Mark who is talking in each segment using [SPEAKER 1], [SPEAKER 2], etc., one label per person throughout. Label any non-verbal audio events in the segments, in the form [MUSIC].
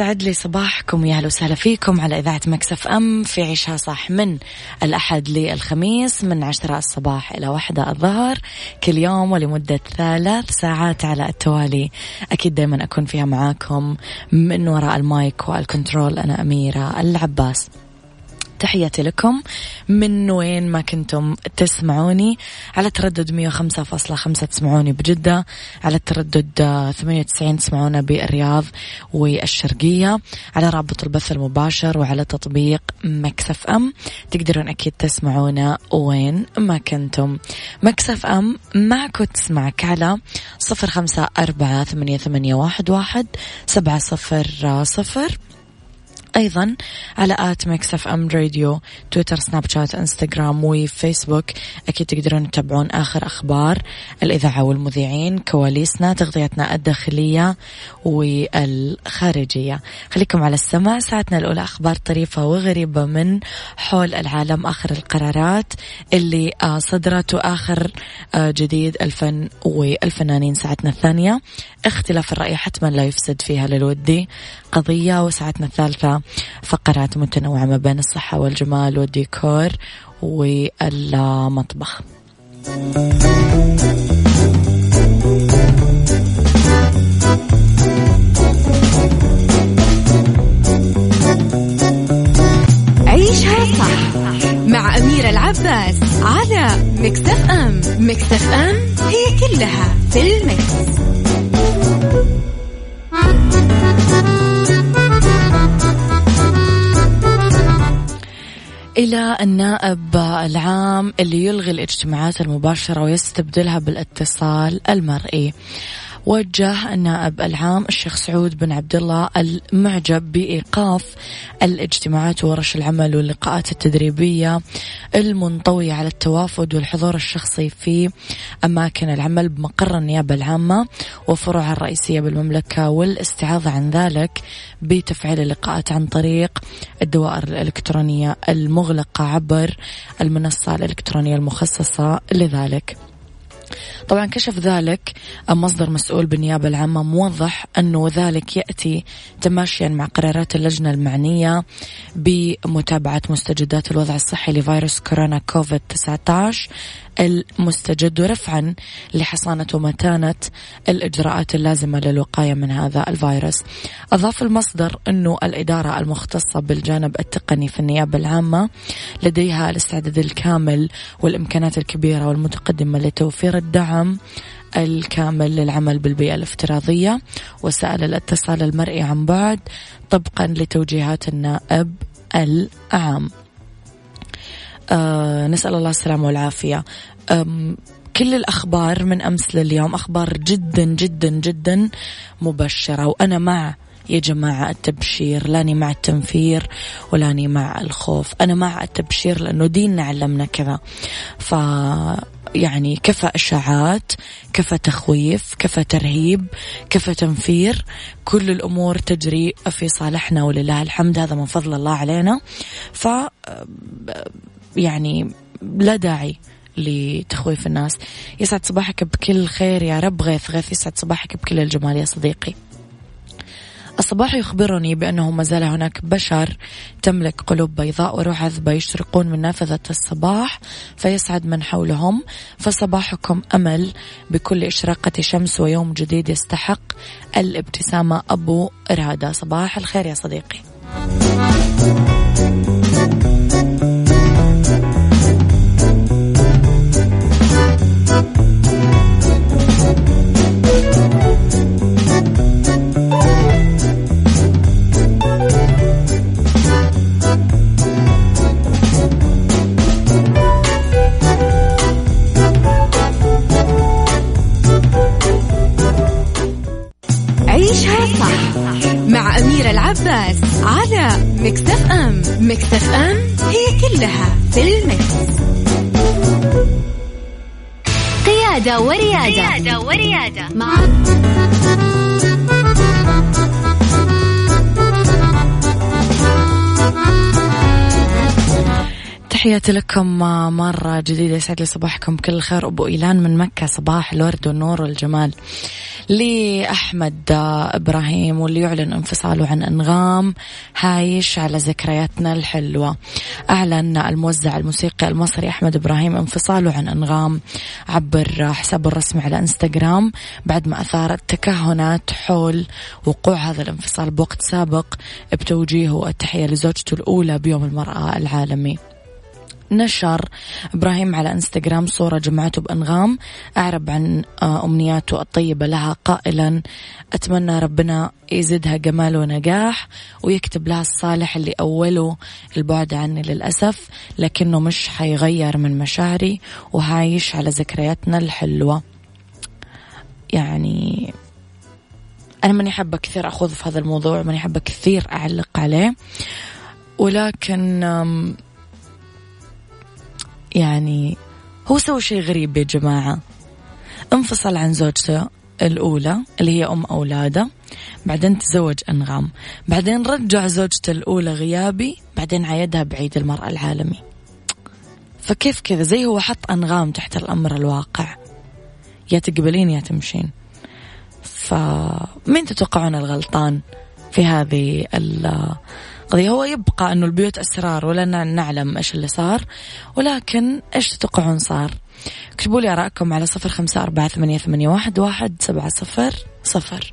[SPEAKER 1] يسعد لي صباحكم يا أهلا وسهلا فيكم على إذاعة Mix FM في عيشها صح من الأحد للخميس من عشرة الصباح إلى واحدة الظهر. كل يوم ولمدة ثلاث ساعات على التوالي. أكيد دائما أكون فيها معاكم من وراء ال mic وال control. أنا أميرة العباس. تحياتي لكم. من وين ما كنتم تسمعوني؟ على تردد 105.5 تسمعوني بجدة. على التردد 98 تسمعونا بالرياض والشرقية. على رابط البث المباشر وعلى تطبيق Mix FM. تقدرون أكيد تسمعونا وين ما كنتم. Mix FM معك وتسمعك على صفر خمسة أربعة ثمانية, ثمانية واحد, واحد سبعة صفر صفر. أيضا على at Mix FM Radio تويتر سناب شات إنستغرام وفيسبوك. أكيد تقدرون تتابعون آخر أخبار الإذاعة والمذيعين كواليسنا تغطيتنا الداخلية والخارجية. خليكم على السماع. ساعتنا الأولى أخبار طريفة وغريبة من حول العالم آخر القرارات اللي آه، صدرت وآخر آه، جديد الفن والفنانين ساعتنا الثانية. اختلاف الرأي حتما لا يفسد فيها للودي. قضية وساعتنا الثالثة فقرات متنوعة ما بين الصحة والجمال والديكور والمطبخ. الاجتماعات المباشرة ويستبدلها بالاتصال المرئي. وجه النائب العام الشيخ سعود بن عبد الله المعجب بإيقاف الاجتماعات ورش العمل واللقاءات التدريبية المنطوية على التوافد والحضور الشخصي في أماكن العمل بمقر النيابة العامة وفروعها الرئيسية بالمملكة والاستعاضة عن ذلك بتفعيل اللقاءات عن طريق الدوائر الإلكترونية المغلقة عبر المنصة الإلكترونية المخصصة لذلك. طبعا كشف ذلك مصدر مسؤول بالنيابة العامة موضح أنه ذلك يأتي تماشيا مع قرارات اللجنة المعنية بمتابعة مستجدات الوضع الصحي لفيروس كورونا كوفيد 19 المستجد ورفعا لحصانة ومتانة الإجراءات اللازمة للوقاية من هذا الفيروس. أضاف المصدر أنه الإدارة المختصة بالجانب التقني في النيابة العامة لديها الاستعداد الكامل والإمكانات الكبيرة والمتقدمة لتوفير الدعم الكامل للعمل بالبيئة الافتراضية. وسائل الاتصال المرئي عن بعد طبقا لتوجيهات النائب العام. آه نسأل الله السلامة والعافية. كل الأخبار من أمس لليوم أخبار جدا جدا جدا مبشرة. وأنا مع يا جماعة التبشير لاني مع التنفير ولاني مع الخوف. أنا مع التبشير لأنه ديننا علمنا كذا. ف يعني كفى إشاعات كفى تخويف كفى ترهيب كفى تنفير. كل الأمور تجري في صالحنا ولله الحمد. هذا من فضل الله علينا. ف يعني لا داعي لتخويف الناس. يسعد صباحك بكل خير يا رب. غيث غيث يسعد صباحك بكل الجمال يا صديقي. الصباح يخبرني بأنه ما زال هناك بشر تملك قلوب بيضاء وروح عذبة يشرقون من نافذة الصباح فيسعد من حولهم. فصباحكم أمل بكل إشراقة شمس ويوم جديد يستحق الابتسامة. أبو إرادة صباح الخير يا صديقي.
[SPEAKER 2] Mix FM Mix FM هي كلها في ال mix. قيادة وريادة. قيادة وريادة. مع
[SPEAKER 1] تحياتي لكم مرة جديدة. يسعد لي صباحكم. كل الخير أبو إيلان من مكة. صباح الورد والنور والجمال. لأحمد إبراهيم واللي يعلن انفصاله عن أنغام. هايش على ذكرياتنا الحلوة. أعلن الموزع الموسيقي المصري أحمد إبراهيم. انفصاله عن أنغام. عبر حسابه الرسمي على إنستغرام. بعد ما أثارت تكهنات حول وقوع هذا الانفصال بوقت سابق بتوجيهه التحية لزوجته الأولى بيوم المرأة العالمي. نشر إبراهيم على إنستغرام صورة جمعته بأنغام أعرب عن آه، أمنياته الطيبة لها قائلا أتمنى ربنا يزيدها جمال ونجاح ويكتب لها الصالح اللي أوله البعد عني للأسف لكنه مش حيغير من مشاعري وهايش على ذكرياتنا الحلوة. يعني أنا ماني حابة كثير أخوض في هذا الموضوع ماني حابة كثير أعلق عليه ولكن يعني هو سوى شيء غريب يا جماعة. انفصل عن زوجته الأولى اللي هي أم أولاده بعدين تزوج أنغام. بعدين رجع زوجته الأولى غيابي بعدين عايدها بعيد المرأة العالمي. فكيف كذا؟ زي هو حط أنغام تحت الأمر الواقع. يا تقبلين يا تمشين. فمين تتوقعون الغلطان في هذه القضية هو يبقى أنه البيوت أسرار ولا نعلم إيش اللي صار ولكن إيش تتوقعون صار؟ اكتبوا لي آراءكم على صفر خمسة أربعة ثمانية, واحد سبعة صفر صفر.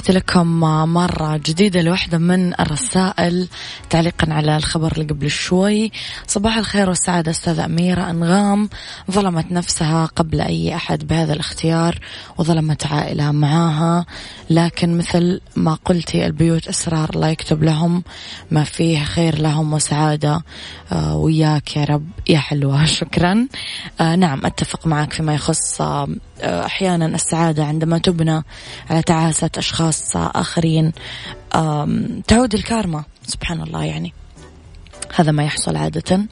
[SPEAKER 1] تحياتي لكم مرة جديدة لوحدة من الرسائل تعليقا على الخبر اللي قبل شوي. صباح الخير والسعادة أستاذة أميرة أنغام. ظلمت نفسها قبل أي أحد بهذا الاختيار وظلمت عائلة معاها. لكن مثل ما قلتي البيوت أسرار الله يكتب لهم ما فيه خير لهم وسعادة. آه وياك يا رب يا حلوة. [LAUGHS] شكرا. آه نعم أتفق معك فيما يخص آه أحيانا السعادة عندما تبنى على تعاسة أشخاص آخرين تعود الكارما سبحان الله يعني. هذا ما يحصل عادة.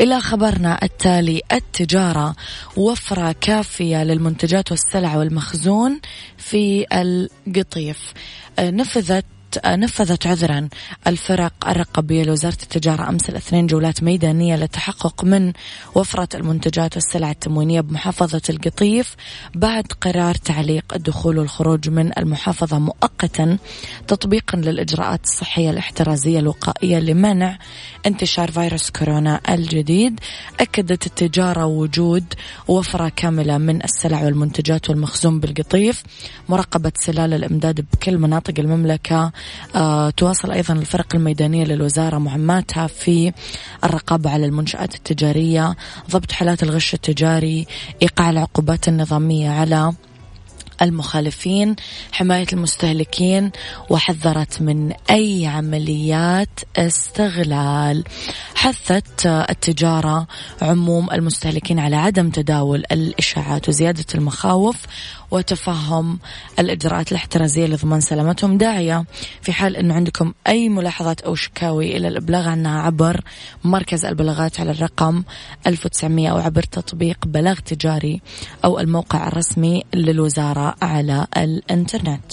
[SPEAKER 1] إلى خبرنا التالي التجارة وفرة كافية للمنتجات والسلع والمخزون في القطيف. نفذت نفذت عذرا الفرق الرقابية لوزارة التجارة أمس الاثنين جولات ميدانية للتحقق من وفرة المنتجات والسلع التموينية بمحافظة القطيف بعد قرار تعليق الدخول والخروج من المحافظة مؤقتا تطبيقا للإجراءات الصحية الاحترازية الوقائية لمنع انتشار فيروس كورونا الجديد. أكدت التجارة وجود وفرة كاملة من السلع والمنتجات والمخزون بالقطيف مراقبة سلال الإمداد بكل مناطق المملكة آه تواصل أيضا الفرق الميدانية للوزارة مهماتها في الرقابة على المنشآت التجارية ضبط حالات الغش التجاري إيقاع العقوبات النظامية على المخالفين حماية المستهلكين وحذرت من أي عمليات استغلال. حثت التجارة عموم المستهلكين على عدم تداول الإشاعات وزيادة المخاوف وتفهم الإجراءات الاحترازية لضمان سلامتهم داعية في حال أنه عندكم أي ملاحظات أو شكاوي إلى الإبلاغ عنها عبر مركز البلاغات على الرقم 1900 أو عبر تطبيق بلاغ تجاري أو الموقع الرسمي للوزارة على الإنترنت.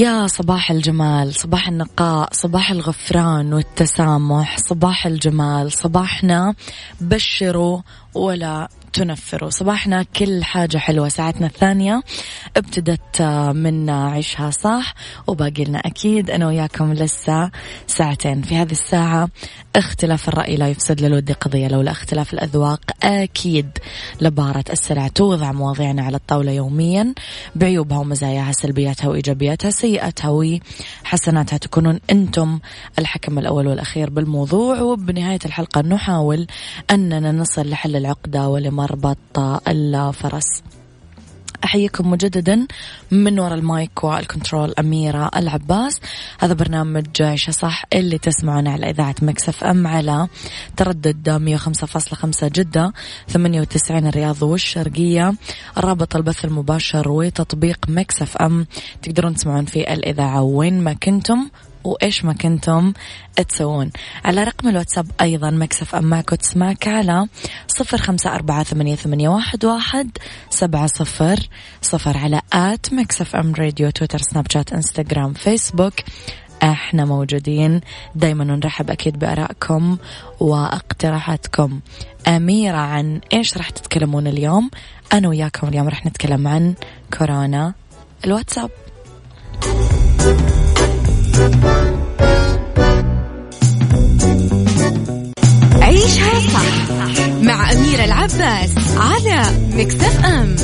[SPEAKER 1] يا صباح الجمال صباح النقاء صباح الغفران والتسامح صباح الجمال صباحنا بشروا ولا تنفروا. صباحنا كل حاجة حلوة. ساعتنا الثانية ابتدت من عيشها صح وباقي لنا أكيد أنا وياكم لسه ساعتين. في هذه الساعة اختلاف الرأي لا يفسد للود قضية لولا اختلاف الأذواق أكيد لبارة السلع توضع مواضيعنا على الطاولة يوميا. بعيوبها ومزاياها سلبياتها وإيجابياتها سيئاتها وحسناتها تكونون أنتم الحكم الأول والأخير بالموضوع. وبنهاية الحلقة نحاول أننا نصل لحل العقدة ولمربط الفرس. أحييكم مجددا من وراء ال mic وال control أميرة العباس. هذا برنامج عيشها صح اللي تسمعون على إذاعة Mix FM على تردد 105.5 جدة 98 الرياض والشرقية رابط البث المباشر وتطبيق Mix FM. تقدرون تسمعون في الإذاعة وين ما كنتم. وإيش ما كنتم تسوون. على رقم الواتساب أيضا Mix FM معك وتسمعك على صفر خمسة أربعة ثمانية, ثمانية واحد, واحد سبعة صفر صفر على at Mix FM Radio تويتر سناب شات إنستغرام فيسبوك. إحنا موجودين. دايما نرحب أكيد بأرائكم وأقتراحاتكم. أميرة عن إيش راح تتكلمون اليوم؟ أنا وياكم اليوم راح نتكلم عن كورونا. الواتساب.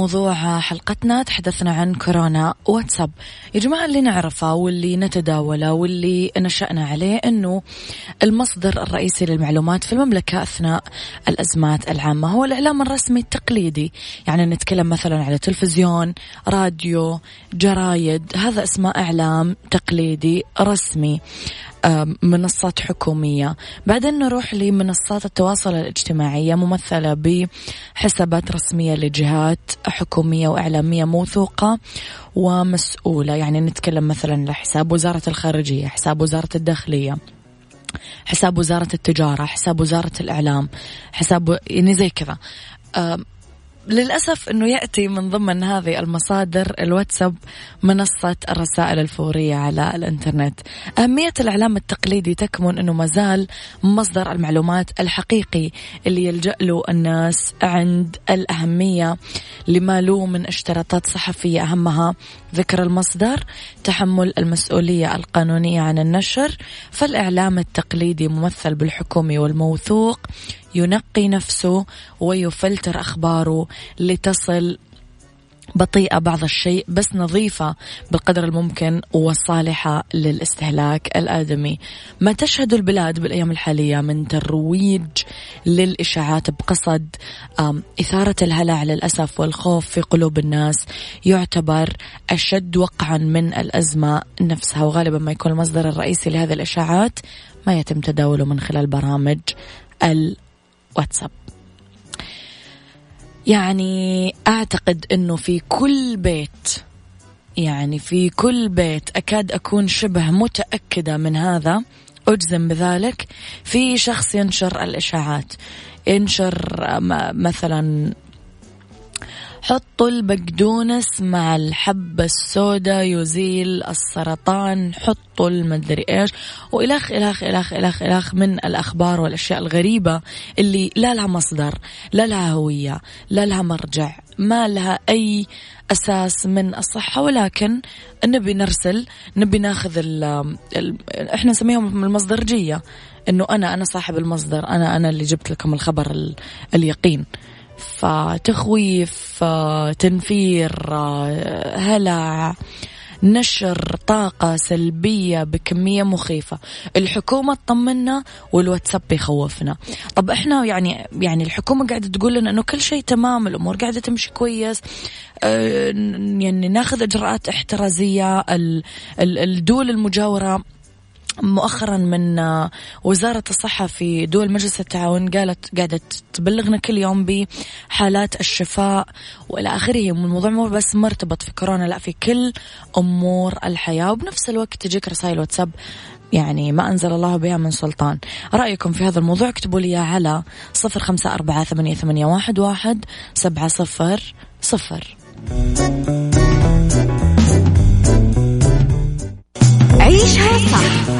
[SPEAKER 1] موضوع حلقتنا تحدثنا عن كورونا. واتساب. يا جماعة اللي نعرفه واللي نتداوله واللي نشأنا عليه أنه المصدر الرئيسي للمعلومات في المملكة أثناء الأزمات العامة هو الإعلام الرسمي التقليدي. يعني نتكلم مثلا على تلفزيون راديو جرايد هذا اسمه إعلام تقليدي رسمي. منصات حكومية. بعدين نروح لمنصات التواصل الاجتماعية ممثلة بحسابات رسمية لجهات حكومية وإعلامية موثوقة ومسؤولة. يعني نتكلم مثلا لحساب وزارة الخارجية حساب وزارة الداخلية حساب وزارة التجارة حساب وزارة الإعلام حساب يعني زي كذا. للأسف أنه يأتي من ضمن هذه المصادر الواتساب منصة الرسائل الفورية على الإنترنت. أهمية الإعلام التقليدي تكمن أنه مازال مصدر المعلومات الحقيقي اللي يلجأ له الناس عند الأهمية لما له من اشتراطات صحفية. أهمها ذكر المصدر تحمل المسؤولية القانونية عن النشر فالإعلام التقليدي ممثل بالحكومي والموثوق. ينقي نفسه ويفلتر أخباره لتصل بطيئة بعض الشيء بس نظيفة بالقدر الممكن وصالحة للاستهلاك الآدمي. ما تشهد البلاد بالأيام الحالية من ترويج للإشاعات بقصد إثارة الهلع للأسف والخوف في قلوب الناس. يعتبر أشد وقعا من الأزمة نفسها وغالبا ما يكون المصدر الرئيسي لهذه الإشاعات ما يتم تداوله من خلال برامج الواتساب يعني أعتقد أنه في كل بيت يعني في كل بيت أكاد أكون شبه متأكدة من هذا. أجزم بذلك في شخص ينشر الإشاعات ينشر مثلا حطوا البقدونس مع الحبة السوداء يزيل السرطان حطوا المدري إيش. وإلخ إلخ إلخ إلخ إلخ من الأخبار والأشياء الغريبة اللي لا لها مصدر لا لها هوية لا لها مرجع ما لها أي أساس من الصحة. ولكن نبي نرسل نبي ناخذ ال ال إحنا نسميهم المصدرجية. إنه أنا أنا صاحب المصدر أنا أنا اللي جبت لكم الخبر اليقين. فتخويف تنفير هلع نشر طاقة سلبية بكمية مخيفة. الحكومة تطمنا والواتساب بيخوفنا. طب إحنا يعني يعني الحكومة قاعدة تقول لنا إنه كل شيء تمام الأمور قاعدة تمشي كويس آه يعني ناخذ إجراءات احترازية الدول المجاورة مؤخرا من وزارة الصحة في دول مجلس التعاون قالت قاعدة تبلغنا كل يوم بحالات الشفاء وإلى آخره. الموضوع مو بس مرتبط في كورونا لا في كل أمور الحياة. وبنفس الوقت تجيك رسائل واتساب يعني ما أنزل الله بها من سلطان. رأيكم في هذا الموضوع؟ اكتبوا لي على صفر خمسة أربعة ثمانية, ثمانية واحد, واحد سبعة صفر صفر.
[SPEAKER 2] عيشها صح.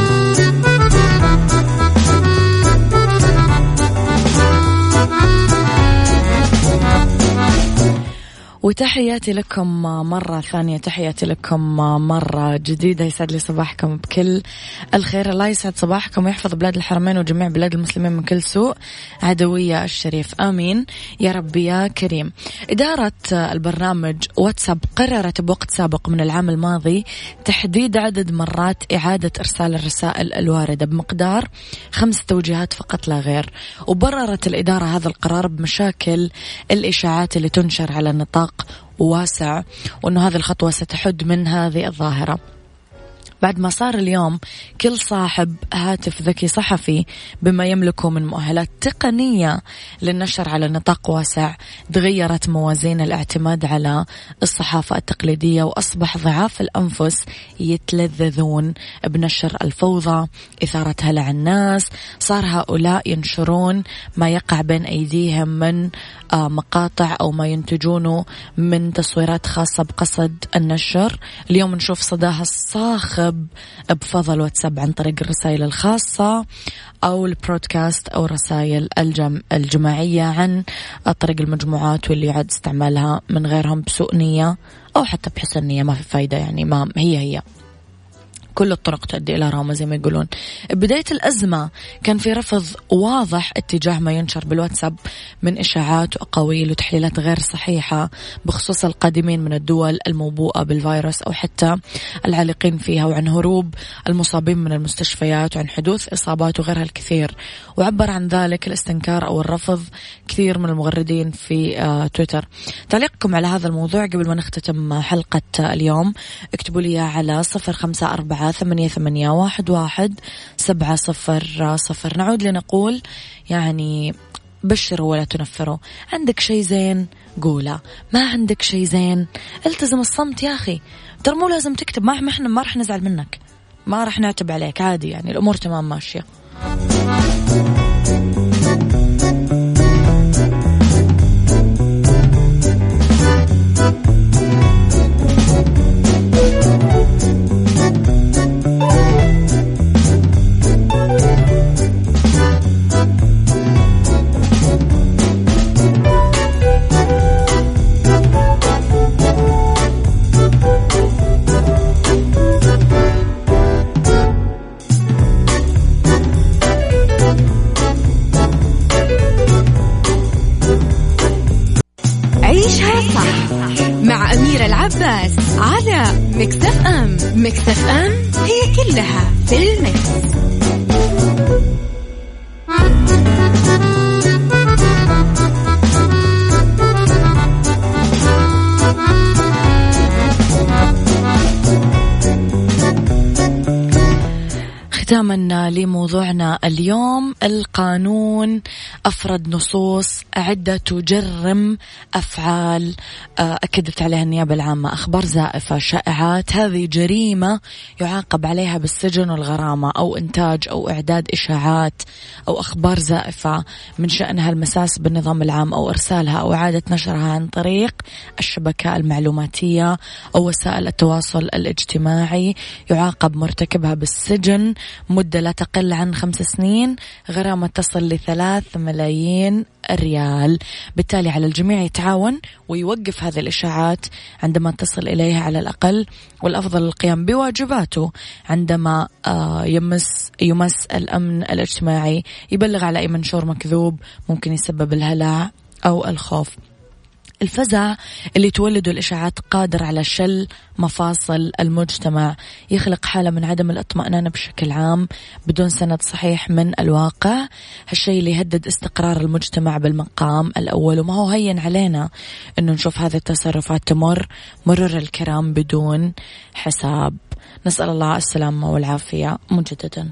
[SPEAKER 1] وتحياتي لكم مرة ثانية تحياتي لكم مرة جديدة. يسعد لي صباحكم بكل الخير. الله يسعد صباحكم ويحفظ بلاد الحرمين وجميع بلاد المسلمين من كل سوء. عدوية الشريف آمين. يا رب يا كريم. إدارة البرنامج واتساب قررت بوقت سابق من العام الماضي تحديد عدد مرات إعادة إرسال الرسائل الواردة بمقدار خمس توجيهات فقط لا غير. وبررت الإدارة هذا القرار بمشاكل الإشاعات اللي تنشر على نطاق واسع وأنه هذه الخطوة ستحد من هذه الظاهرة. بعد ما صار اليوم كل صاحب هاتف ذكي صحفي بما يملكه من مؤهلات تقنية للنشر على نطاق واسع تغيرت موازين الاعتماد على الصحافة التقليدية وأصبح ضعاف الأنفس يتلذذون بنشر الفوضى إثارة هلع الناس صار هؤلاء ينشرون ما يقع بين أيديهم من آه، مقاطع أو ما ينتجونه من تصويرات خاصة بقصد النشر. اليوم نشوف صداها الصاخب بفضل واتساب عن طريق الرسائل الخاصة أو البرودكاست أو رسائل الجم الجماعية عن طريق المجموعات واللي يعد استعمالها من غيرهم بسوء نية أو حتى بحسن نية ما في فايدة يعني ما هي هي. كل الطرق تؤدي إلى روما زي ما يقولون. بداية الأزمة كان في رفض واضح اتجاه ما ينشر بالواتساب من إشاعات وأقاويل وتحليلات غير صحيحة بخصوص القادمين من الدول الموبوءة بالفيروس أو حتى العالقين فيها وعن هروب المصابين من المستشفيات وعن حدوث إصابات وغيرها الكثير. وعبر عن ذلك الاستنكار أو الرفض كثير من المغردين في آه، تويتر. تعليقكم على هذا الموضوع قبل ما نختتم حلقة اليوم. اكتبوا لي على صفر خمسة أربعة ثمانية, ثمانية واحد, واحد سبعة صفر صفر. نعود لنقول يعني بشروا ولا تنفروا. عندك شيء زين؟ قوله ما عندك شيء زين؟ التزم الصمت يا أخي. ترى مو لازم تكتب ما إحنا ما راح نزعل منك. ما راح نعتب عليك. عادي يعني الأمور تمام ماشية. أفرد نصوص عدة تجرم أفعال. آه، أكدت عليها النيابة العامة. أخبار زائفة شائعات. هذه جريمة يعاقب عليها بالسجن والغرامة أو إنتاج أو إعداد إشاعات أو أخبار زائفة من شأنها المساس بالنظام العام أو إرسالها أو إعادة نشرها عن طريق الشبكة المعلوماتية أو وسائل التواصل الاجتماعي. يعاقب مرتكبها بالسجن مدة لا تقل عن خمس سنين. غرامة تصل لثلاث ملايين ريال. بالتالي على الجميع يتعاون ويوقف هذه الإشاعات عندما تصل إليها على الأقل والأفضل القيام بواجباته عندما آه، يمس يمس الأمن الاجتماعي. يبلغ على أي منشور مكذوب ممكن يسبب الهلع أو الخوف. الفزع اللي تولده الإشاعات قادر على شل مفاصل المجتمع. يخلق حالة من عدم الاطمئنان بشكل عام بدون سند صحيح من الواقع. هالشيء اللي يهدد استقرار المجتمع بالمقام الأول وما هو هين علينا أنه نشوف هذه التصرفات تمر مرور الكرام بدون حساب. نسأل الله السلامة والعافية مجددا.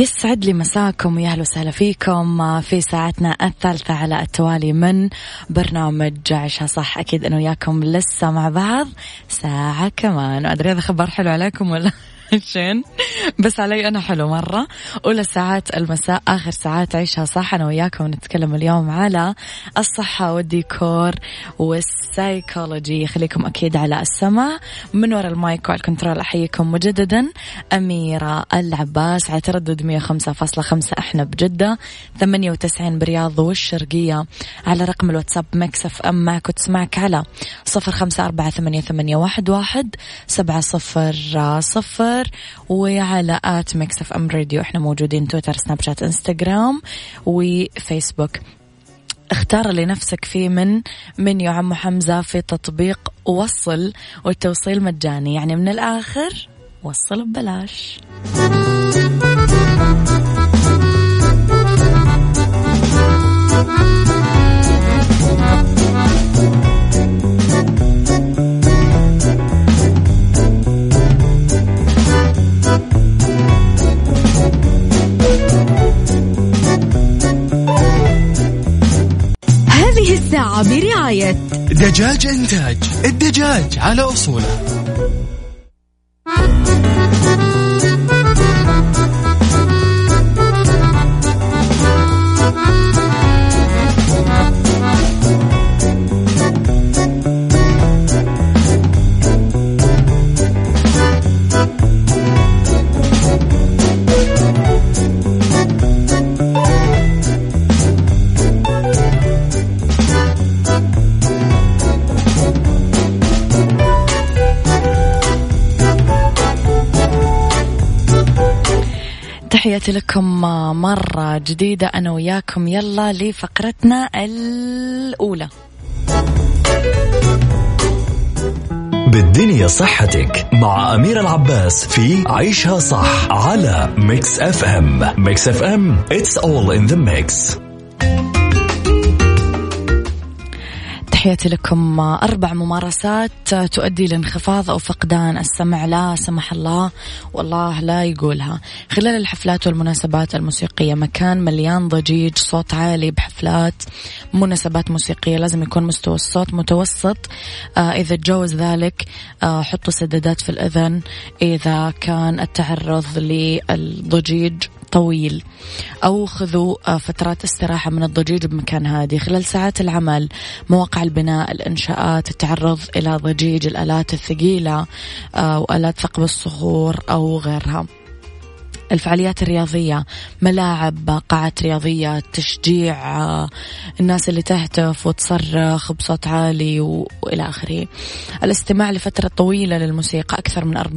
[SPEAKER 1] يسعد لي مساكم ويا أهلا وسهلا فيكم في ساعتنا الثالثة على التوالي من برنامج عشها صح أكيد أنه وياكم لسه مع بعض ساعة كمان. وأدري هذا خبر حلو عليكم ولا؟ عشان. بس علي أنا حلو مرة. أولى ساعات المساء آخر ساعات عيشها صح. أنا وياكم نتكلم اليوم على الصحة والديكور والسايكولوجي خليكم أكيد على السمع. من وراء ال mic وال control أحييكم مجددا. أميرة العباس على تردد 105.5 إحنا بجدة 98 برياض والشرقية. على رقم الواتساب Mix FM معك وتسمعك على صفر خمسة أربعة ثمانية, واحد سبعة صفر صفر وعلى at Mix FM Radio إحنا موجودين تويتر سناب شات انستغرام وفيسبوك اختار لنفسك فيه من من يا عم حمزة في تطبيق وصل والتوصيل مجاني. يعني من الآخر وصل ببلاش.
[SPEAKER 2] برعاية
[SPEAKER 3] دجاج إنتاج الدجاج على أصوله.
[SPEAKER 1] تحياتي لكم مرة جديدة أنا وياكم. يلا لفقرتنا الأولى.
[SPEAKER 4] بالدنيا صحتك مع أميرة العباس في عيشها صح على Mix FM Mix FM it's all in the mix.
[SPEAKER 1] تحياتي لكم. أربع ممارسات تؤدي لانخفاض أو فقدان السمع. لا سمح الله والله لا يقولها. خلال الحفلات والمناسبات الموسيقية مكان مليان ضجيج صوت عالي بحفلات مناسبات موسيقية. لازم يكون مستوى الصوت متوسط. آه إذا تجاوز ذلك آه حطوا سدادات في الأذن إذا كان التعرض للضجيج. طويل. أو خذوا آه، فترات استراحة من الضجيج بمكان هادي. خلال ساعات العمل مواقع البناء الإنشاءات التعرض إلى ضجيج الآلات الثقيلة آه، وآلات ثقب الصخور أو غيرها. الفعاليات الرياضية ملاعب قاعات رياضية تشجيع الناس اللي تهتف وتصرخ بصوت عالي وإلى آخره. الاستماع لفترة طويلة للموسيقى أكثر من 40%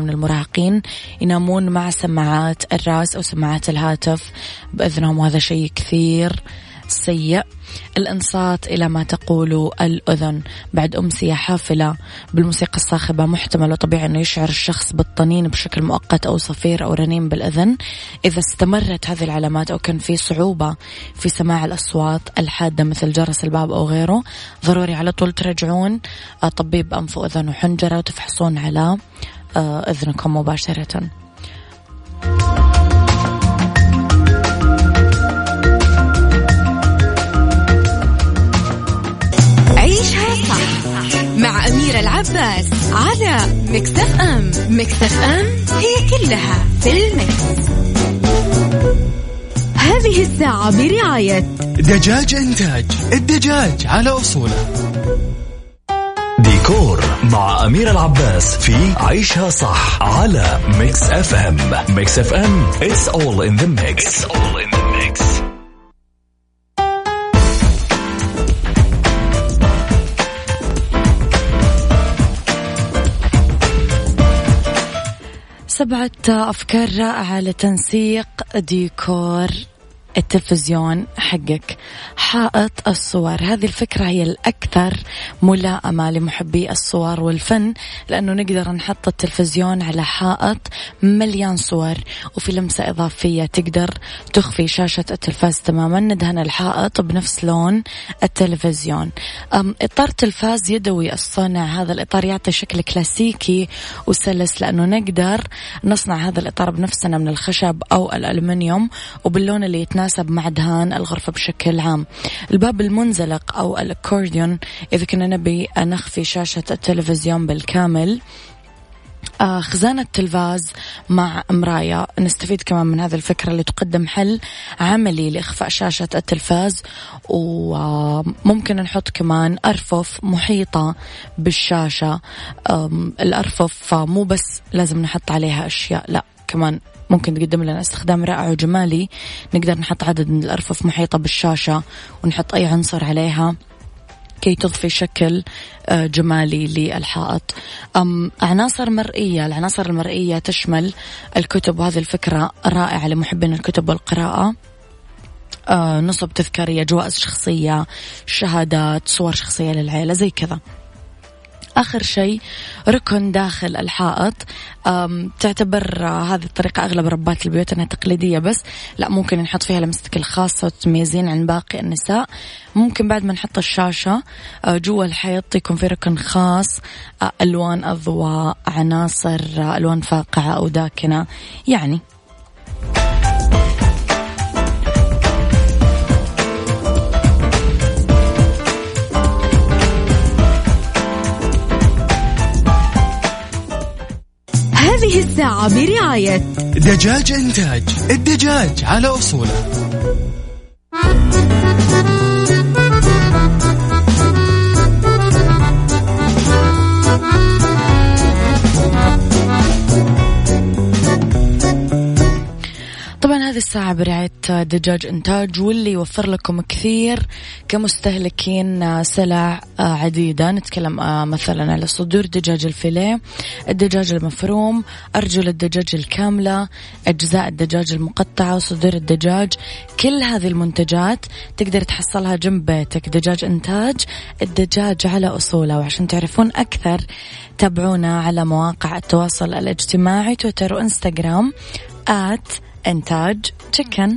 [SPEAKER 1] من المراهقين ينامون مع سماعات الرأس أو سماعات الهاتف بإذنهم وهذا شيء كثير. سيء. الإنصات إلى ما تقول الأذن. بعد أمسية حافلة. بالموسيقى الصاخبة محتمل وطبيعي أنه يشعر الشخص بالطنين بشكل مؤقت أو صفير أو رنين بالأذن. إذا استمرت هذه العلامات أو كان في صعوبة في سماع الأصوات الحادة مثل جرس الباب أو غيره ضروري على طول ترجعون. آه، طبيب أنف وأذن وحنجرة وتفحصون على آه، إذنكم مباشرة.
[SPEAKER 2] صح مع أميرة العباس على Mix FM. Mix FM هي كلها في ال mix. هذه الساعة برعاية
[SPEAKER 3] دجاج إنتاج. الدجاج على أصوله.
[SPEAKER 4] ديكور مع أميرة العباس في عيشها صح على Mix FM. Mix FM it's all in the mix. It's all in
[SPEAKER 1] سبعة أفكار رائعة لتنسيق ديكور. التلفزيون حقك. حائط الصور. هذه الفكرة هي الأكثر ملائمة لمحبي الصور والفن لأنه نقدر نحط التلفزيون على حائط مليان صور وفي لمسة إضافية تقدر تخفي شاشة التلفاز تماما. ندهن الحائط بنفس لون التلفزيون. إطار تلفاز يدوي الصنع. هذا الإطار يعطي شكل كلاسيكي وسلس لأنه نقدر نصنع هذا الإطار بنفسنا من الخشب أو الألمنيوم وباللون اللي يتناسب مع دهان الغرفة بشكل عام. الباب المنزلق أو الأكورديون إذا كنا نبي نخفي شاشة التلفزيون بالكامل. آه، خزانة تلفاز مع مراية نستفيد كمان من هذه الفكرة اللي تقدم حل عملي لإخفاء شاشة التلفاز. وممكن نحط كمان أرفف محيطة بالشاشة. الأرفف مو بس لازم نحط عليها أشياء لا كمان ممكن تقدم لنا استخدام رائع وجمالي. نقدر نحط عدد من الأرفف محيطة بالشاشة ونحط أي عنصر عليها كي تضفي شكل آه، جمالي للحائط. عناصر مرئية. العناصر المرئية تشمل الكتب وهذه الفكرة رائعة لمحبين الكتب والقراءة. آه، نصب تذكارية جوائز شخصية شهادات صور شخصية للعيلة زي كذا. آخر شيء ركن داخل الحائط. تعتبر هذه الطريقة أغلب ربات البيوت أنها تقليدية بس. لا ممكن نحط فيها لمستك الخاصة وتميزين عن باقي النساء. ممكن بعد ما نحط الشاشة أه، جوا الحيط يكون في ركن خاص أه، ألوان أضواء عناصر أه، ألوان فاقعة أو داكنة. يعني
[SPEAKER 2] هذه الساعة برعاية
[SPEAKER 3] دجاج إنتاج الدجاج على أصوله.
[SPEAKER 1] الساعة برعاية دجاج إنتاج واللي يوفر لكم كثير كمستهلكين سلع عديدة. نتكلم مثلا على صدور دجاج الفيليه الدجاج المفروم أرجل الدجاج الكاملة أجزاء الدجاج المقطعة صدور الدجاج. كل هذه المنتجات تقدر تحصلها جنب بيتك. دجاج إنتاج الدجاج على أصوله. وعشان تعرفون أكثر تابعونا على مواقع التواصل الاجتماعي تويتر وإنستغرام آت إنتاج تشيكن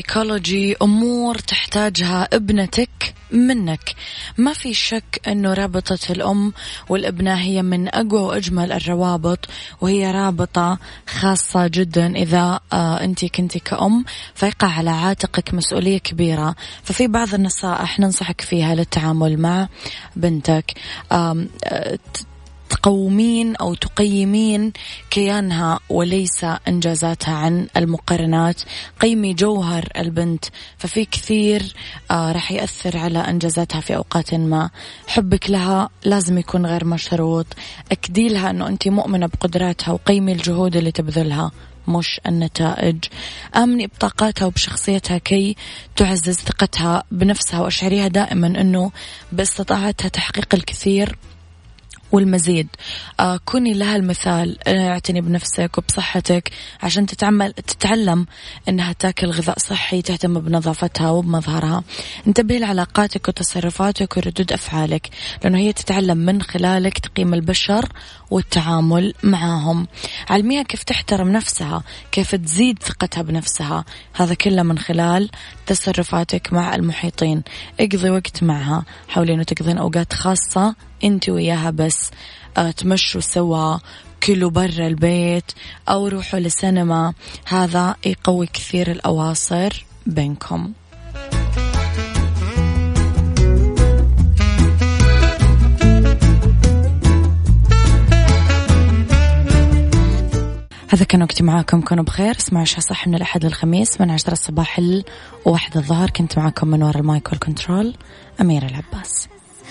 [SPEAKER 1] سايكولوجي أمور تحتاجها ابنتك منك. ما في شك أنه رابطة الأم والابنة هي من أقوى وأجمل الروابط وهي رابطة خاصة جدا إذا آه أنت كنت كأم فيقع على عاتقك مسؤولية كبيرة. ففي بعض النصائح ننصحك فيها للتعامل مع بنتك. تقومين أو تقيمين كيانها وليس إنجازاتها عن المقارنات قيمي جوهر البنت ففي كثير آه راح يأثر على إنجازاتها في أوقات ما. حبك لها لازم يكون غير مشروط. أكدي لها أنه أنت مؤمنة بقدراتها وقيمي الجهود اللي تبذلها مش النتائج. آمني بطاقاتها وبشخصيتها كي تعزز ثقتها بنفسها وأشعريها دائما أنه باستطاعتها تحقيق الكثير. والمزيد. آه كوني لها المثال اعتني بنفسك وبصحتك عشان تتعمل تتعلم إنها تاكل غذاء صحي تهتم بنظافتها وبمظهرها. انتبهي لعلاقاتك وتصرفاتك وردود أفعالك لأنه هي تتعلم من خلالك تقييم البشر والتعامل معاهم. علميها كيف تحترم نفسها كيف تزيد ثقتها بنفسها. هذا كله من خلال تصرفاتك مع المحيطين. اقضي وقت معها حاولي أنه تقضين أوقات خاصة أنت وياها بس. آه، تمشوا سوا كلوا برا البيت أو روحوا لسينما. هذا يقوي كثير الأواصر بينكم. هذا كان وقتي معاكم كونوا بخير. اسمعوا عشاء صح من الأحد للخميس من عشرة الصباح لواحد الظهر. كنت معاكم من وراء المايك والكنترول أميرة العباس.